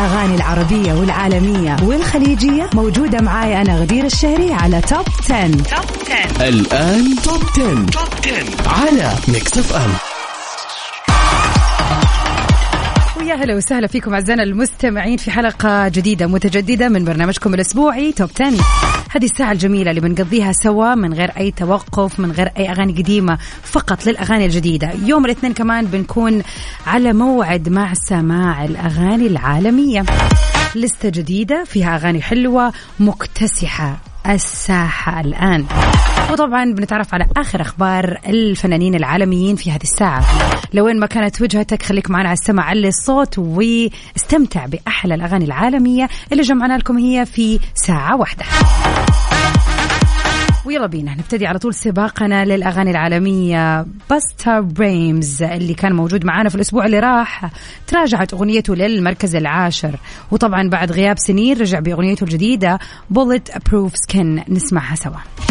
الأغاني العربية والعالمية والخليجية موجودة معاي أنا غدير الشهري على توب 10. توب 10 الآن توب 10. توب 10 على ميكس اف ام ويا هلا وسهلا فيكم أعزائنا المستمعين في حلقة جديدة متجددة من برنامجكم الأسبوعي Top 10 هذه الساعة الجميلة اللي بنقضيها سوا من غير أي توقف من غير أي أغاني قديمة فقط للأغاني الجديدة. يوم الاثنين كمان بنكون على موعد مع سماع الأغاني العالمية. لستة جديدة فيها أغاني حلوة مكتسحة. الساحة الآن. وطبعا بنتعرف على آخر أخبار الفنانين العالميين في هذه الساعة. لوين ما كانت وجهتك خليك معنا على السمع علي الصوت واستمتع بأحلى الأغاني العالمية اللي جمعنا لكم هي في ساعة واحدة. ويلا بينا نبتدي على طول سباقنا للأغاني العالمية. Busta Rhymes اللي كان موجود معانا في الأسبوع اللي راح تراجعت أغنيته للمركز العاشر. وطبعا بعد غياب سنين رجع بأغنيته الجديدة بولت بروف سكن نسمعها سوا.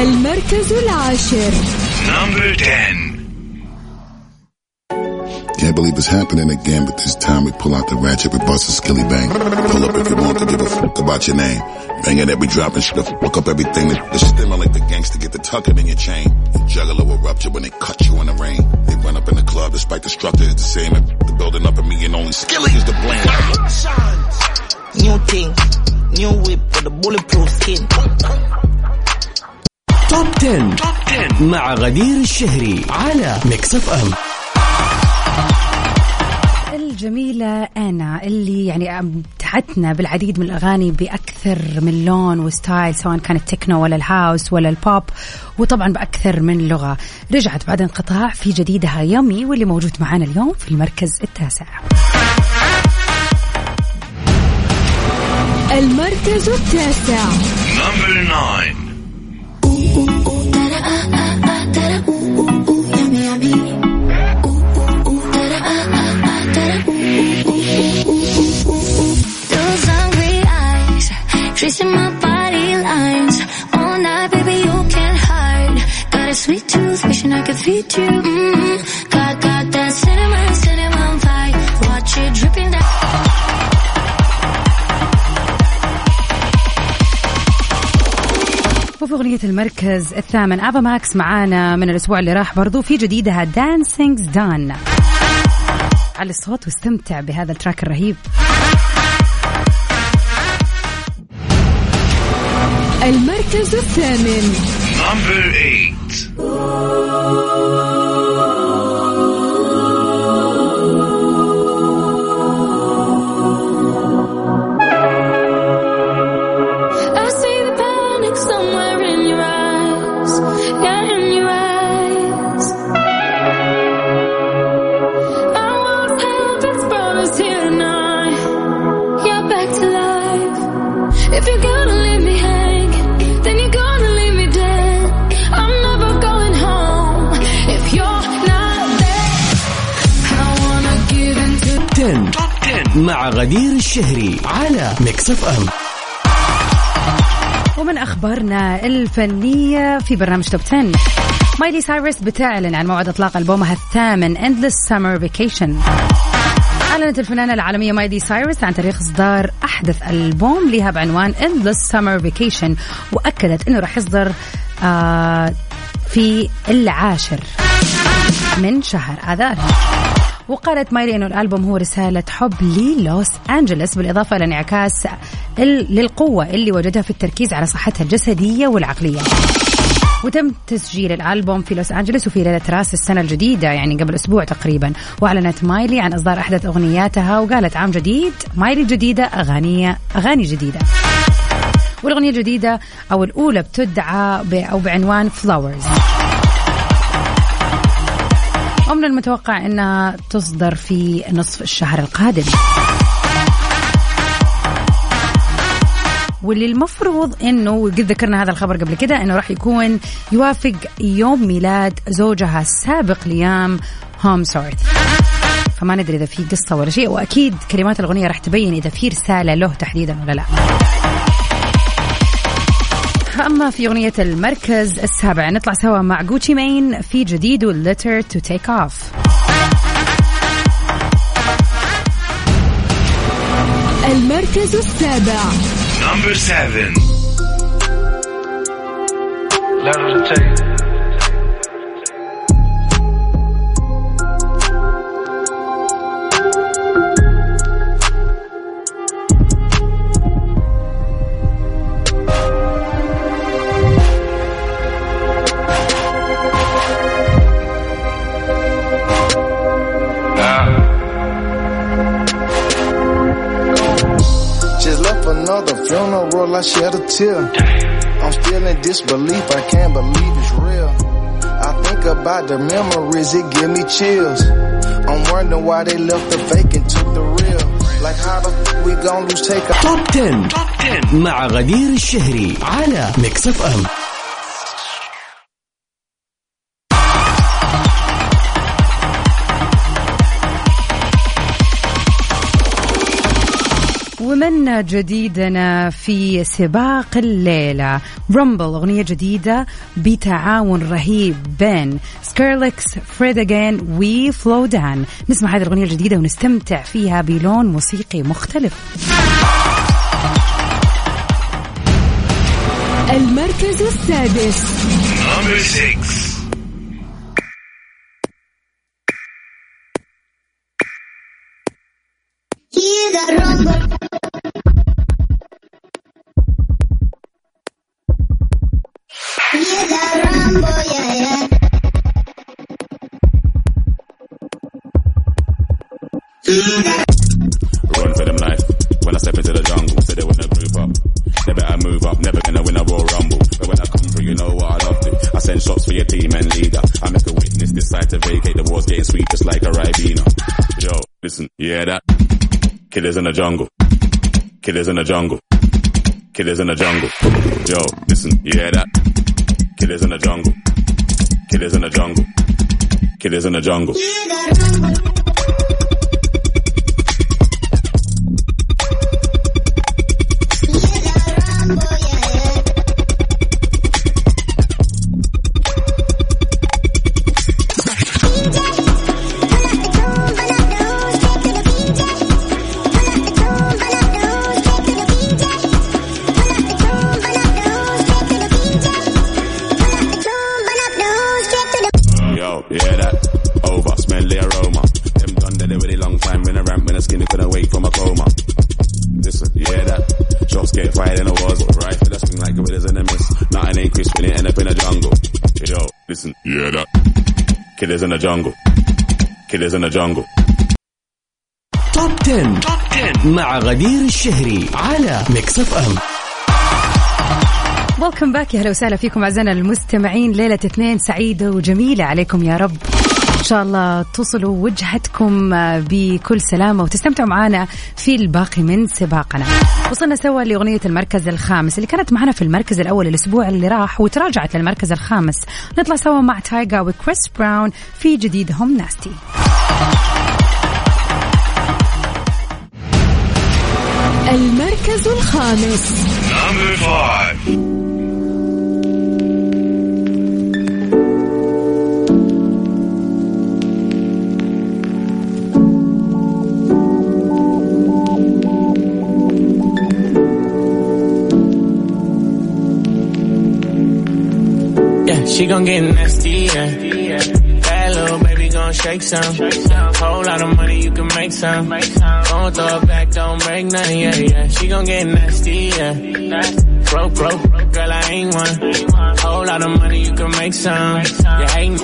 المركز العاشر Number 10 Can't believe it's happening again, but this time we pull out the ratchet, we bust a skilly bang. Pull up if you want to give a fuck about your name. Banging that we dropping shit, fuck up everything. That, the still like the gangster, get the tucking in your chain. The juggler will rupture when they cut you in the rain. They run up in the club, despite the structure is the same. The building up in me and only skilly مع غدير الشهري على ميكس اف ام الجميلة أنا اللي يعني امتعتنا بالعديد من الأغاني بأكثر من لون وستايل سواء كان التكنو ولا الهاوس ولا البوب وطبعا بأكثر من لغة. رجعت بعد انقطاع في جديدها يومي واللي موجود معانا اليوم في المركز التاسع. المركز التاسع. Tracing my body lines. All night, baby, you can't hide. Got a sweet tooth, wishing I could feed you. Mm-hmm. Got, got that cinnamon, cinnamon pie. Watch it dripping down. وفي أغنية المركز الثامن Ava Max معانا من الأسبوع اللي راح برضو في جديدها Dancing's Done على الصوت واستمتع بهذا ال track الرهيب المركز الثامن. غدير الشهري على Mix FM. ومن أخبارنا الفنية في برنامج Top 10 مايلي سايرس بتعلن عن موعد إطلاق ألبومها الثامن Endless Summer Vacation. أعلنت الفنانة العالمية مايلي سايرس عن تاريخ إصدار أحدث ألبوم لها بعنوان Endless Summer Vacation وأكدت أنه راح يصدر آه في العاشر من شهر. آذار وقالت مايلي انه الألبوم هو رسالة حب للوس انجلوس بالإضافة إلى انعكاس ال- للقوة اللي وجدها في التركيز على صحتها الجسدية والعقلية. وتم تسجيل الألبوم في لوس انجلوس وفي ليلة راس السنة الجديدة يعني قبل أسبوع تقريبا وأعلنت مايلي عن إصدار أحدث أغنياتها وقالت عام جديد مايلي جديده اغاني أغاني جديدة. والأغنية الجديدة أو الأولى بتدعى أو بعنوان فلاورز. ومن المتوقع انها تصدر في نصف الشهر القادم. واللي المفروض إنه وقد ذكرنا هذا الخبر قبل كده إنه راح يكون يوافق يوم ميلاد زوجها السابق ليام هومسورث فما ندري إذا في قصة ولا شيء وأكيد كلمات الأغنية راح تبين إذا في رسالة له تحديدا ولا لا. أما في أغنية المركز السابع نطلع سوا مع جوتشي مين في جديد والليتر تو تيك أوف المركز السابع Number seven. Letter to take. tear. I'm still in disbelief, I can't believe it's real. I think about the memories, it give me chills. I'm wondering why they left the fake and took the real. Like how the f- we gon' lose take a توب 10. مع غدير الشهري على ميكس اف ام ومن جديدنا في سباق الليلة. Rumble أغنية جديدة بتعاون رهيب. بين Skrillex Fred again و Flowdan نسمع هذه الأغنية الجديدة ونستمتع فيها بلون موسيقي مختلف. المركز السادس. Number six. Run for them life. When I step into the jungle, say they wanna group up. They better move up, never gonna win a Royal Rumble. But when I come through, you know what I love to. I send shots for your team and leader. I make a witness decide to vacate. The war's getting sweet just like a Ribena. Yo, listen, yeah that? Killers in the jungle. Killers in the jungle. Killers in the jungle. Yo, listen, yeah that? Killers in the jungle. Killers in the jungle. Killers in the jungle. Shots get fired in the wars, rifle that swing like gorillas in the mist. Nothing ain't crisp when it end up in a jungle. Yo, listen, you hear that? Killers in the jungle. Killers in the jungle. Top 10. مع غدير الشهري على Mix F M welcome back يا هلا وسهلا فيكم اعزائنا المستمعين ليله اثنين سعيده وجميله عليكم يا رب إن شاء الله توصلوا وجهتكم بكل سلامة وتستمتعوا معنا في الباقي من سباقنا. وصلنا سوا لأغنية المركز الخامس اللي كانت معنا في المركز الأول الأسبوع اللي راح وتراجعت للمركز الخامس. نطلع سوا مع Tyga و Chris Brown في جديدهم Nasty المركز الخامس. She gon' get nasty, yeah. Bad little baby gon' shake some. Whole lot of money, you can make some. Gon' throw it back, don't break nothing, yeah, yeah. She gon' get nasty, yeah. Broke, broke, girl, I ain't one. Whole lot of money, you can make some. Yeah, ain't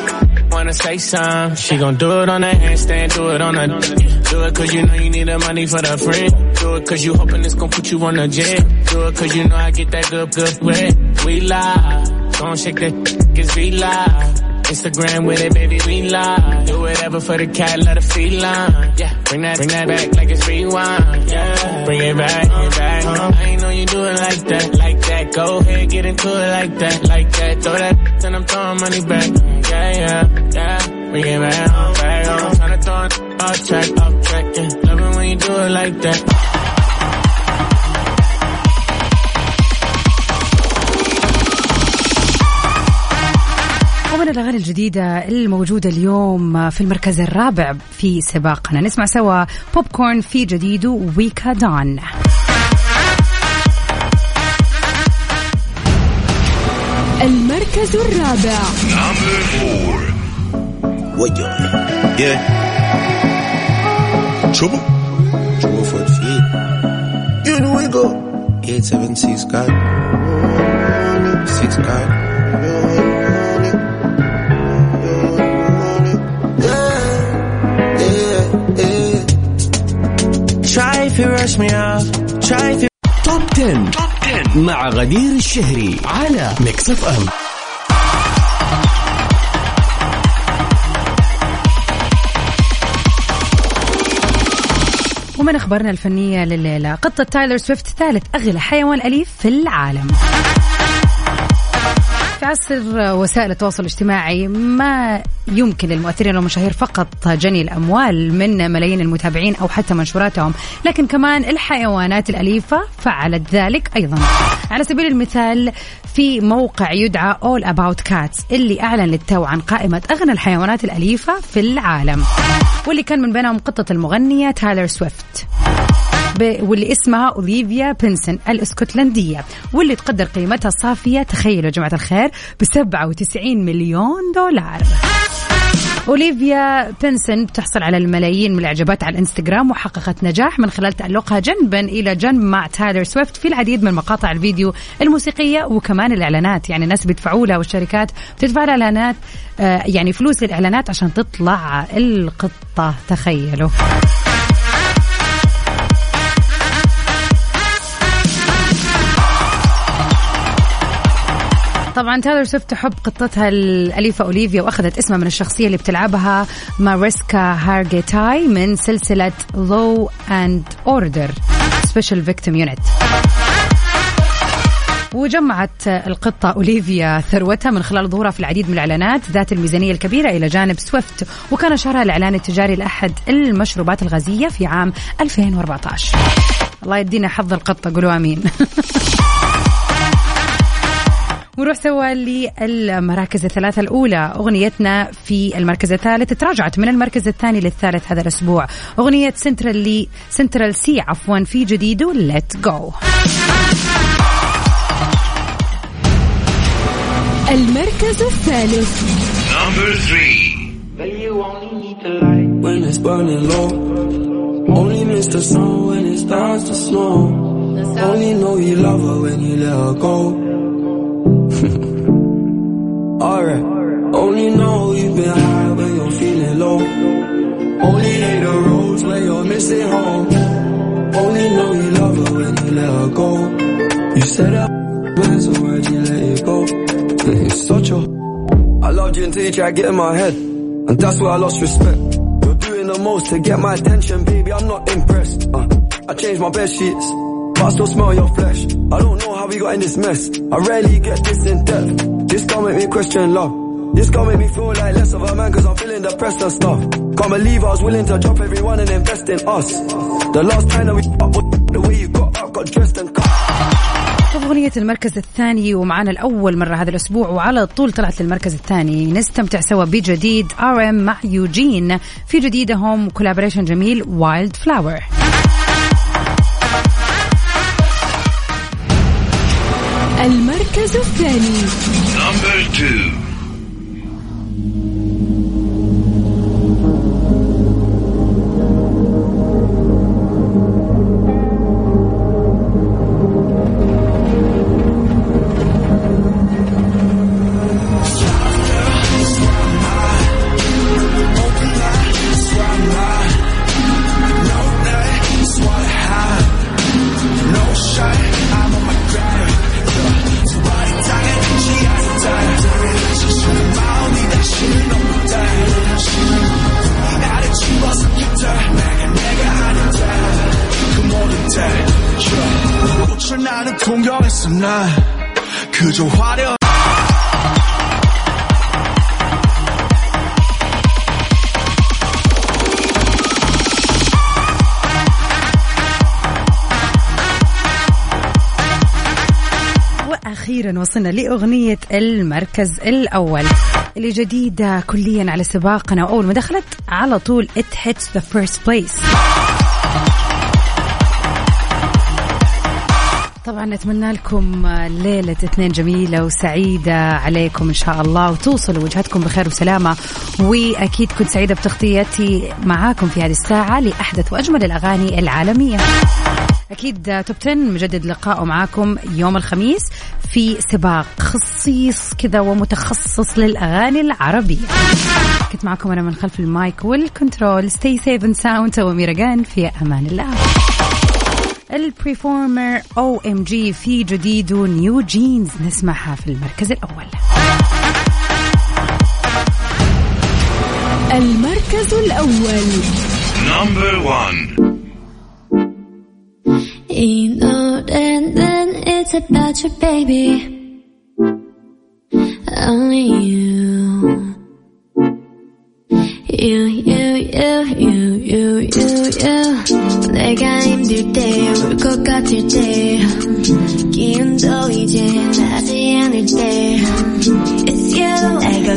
wanna say some. She gon' do it on the handstand, do it on the. Do it cause you know you need the money for the friend. Do it cause you hoping it's gon' put you on the jet. Do it cause you know I get that good, good bread. We lie. Gon' shake that cause we live. Instagram with it, baby, we live. Do whatever for the cat, let her feline. Yeah, bring that, bring that back like it's rewind. Yeah, bring it back, bring it back. I ain't know you do it like that, like that. Go ahead, get into it like that, like that. Throw that, then I'm throwing money back. Yeah, yeah, yeah. Bring it back, back. I'm tryna throw it off track, off track. Yeah, love it when you do it like that. ومن الأغاني الجديدة الموجودة اليوم في المركز الرابع في سباقنا. نسمع سوا بوب كورن في جديده ويكا دون المركز الرابع. Trouble trouble for the feet. Know we go. 876 God 6 God rush me if you Top 10. Top 10 مع غدير الشهري على Mix FM ومن أخبارنا الفنية لليلة قطة تايلر سويفت ثالث أغلى حيوان أليف في العالم. عصر وسائل التواصل الاجتماعي ما يمكن للمؤثرين والمشاهير فقط جني الأموال من ملايين المتابعين أو حتى منشوراتهم، لكن كمان الحيوانات الأليفة فعلت ذلك أيضا. على سبيل المثال في موقع يدعى All About Cats اللي أعلن للتو عن قائمة أغنى الحيوانات الأليفة في العالم. واللي كان من بينهم قطة المغنية تايلر سويفت. واللي اسمها أوليفيا بنسن الإسكتلندية واللي تقدر قيمتها الصافية تخيلوا يا جماعة الخير ب 97 مليون دولار. أوليفيا بنسن بتحصل على الملايين من الإعجابات على الإنستغرام وحققت نجاح من خلال تألقها جنبا إلى جنب مع تايلر سويفت في العديد من مقاطع الفيديو الموسيقية وكمان الإعلانات. يعني الناس بيدفعوا لها والشركات بتدفع لها إعلانات آه، يعني فلوس للاعلانات عشان تطلع القطة. تخيلوا. طبعا تايلور سويفت تحب قطتها الأليفة أوليفيا وأخذت اسمها من الشخصية اللي بتلعبها ماريسكا هارجيتاي من سلسلة Law and Order Special Victim Unit وجمعت القطة أوليفيا ثروتها من خلال ظهورها في العديد من الإعلانات ذات الميزانية الكبيرة إلى جانب سويفت وكان شهرها الإعلان التجاري لأحد المشروبات الغازية في عام 2014 الله يدينا حظ القطة قولوا آمين. ونروح سوا للمراكز الثلاثة الأولى أغنيتنا في المركز الثالث تراجعت من المركز الثاني للثالث هذا الأسبوع أغنية سنترال لي Central Cee عفوا في جديده Let Go المركز الثالث Number three. when it's burning low. Only miss the sun when it starts to snow. Only know you love her when you let her go. Alright. Only know you've been high when you're feeling low. Only hate the roads when you're missing home. Only know you love her when you let her go. You said that man, so why'd you let it go? It's such a I loved you until you tried to get in my head. And that's where I lost respect. You're doing the most to get my attention, baby. I'm not impressed. Uh, I changed my bed sheets, but I still smell your flesh. I don't know how we got in this mess. I rarely get this in depth. This can't make me question love. This can't make me feel like less of a man cause I'm feeling depressed and stuff. Can't believe I was willing to drop everyone and invest in us. The last time that we up was the way you got up, got dressed and cut. أغنية المركز الثاني ومعانا الأول مرة هذا الأسبوع وعلى طول طلعت للمركز الثاني نستمتع سوا بجديد ار ام مع يوجين في جديدهم collaboration جميل Wildflower المركز الثاني 동경했어 난 그저 화려 واخيرا وصلنا لاغنيه المركز الاول اللي جديدة كليا على سباقنا وأول ما دخلت على طول it hits the first place طبعا نتمنى لكم ليلة اثنين جميلة وسعيدة عليكم إن شاء الله وتوصلوا وجهتكم بخير وسلامة. وأكيد كنت سعيدة بتغطيتي معاكم في هذه الساعة لأحدث وأجمل الأغاني العالمية. أكيد Top 10 مجدد لقائه معاكم يوم الخميس في سباق خصيص كذا ومتخصص للأغاني العربية. كنت معكم أنا من خلف ال mic وال control. Stay safe sound وأميرة جان في أمان الله. ال performer OMG في جديد NewJeans نسمعها في المركز الأول المركز الأول Number one. You know that then it's about you, baby. Only you. You, you, you, you, you, you, you. 내가 힘들 때, 울것 같을 때, 기운도 이제 나지 않을 때, It's you. 내가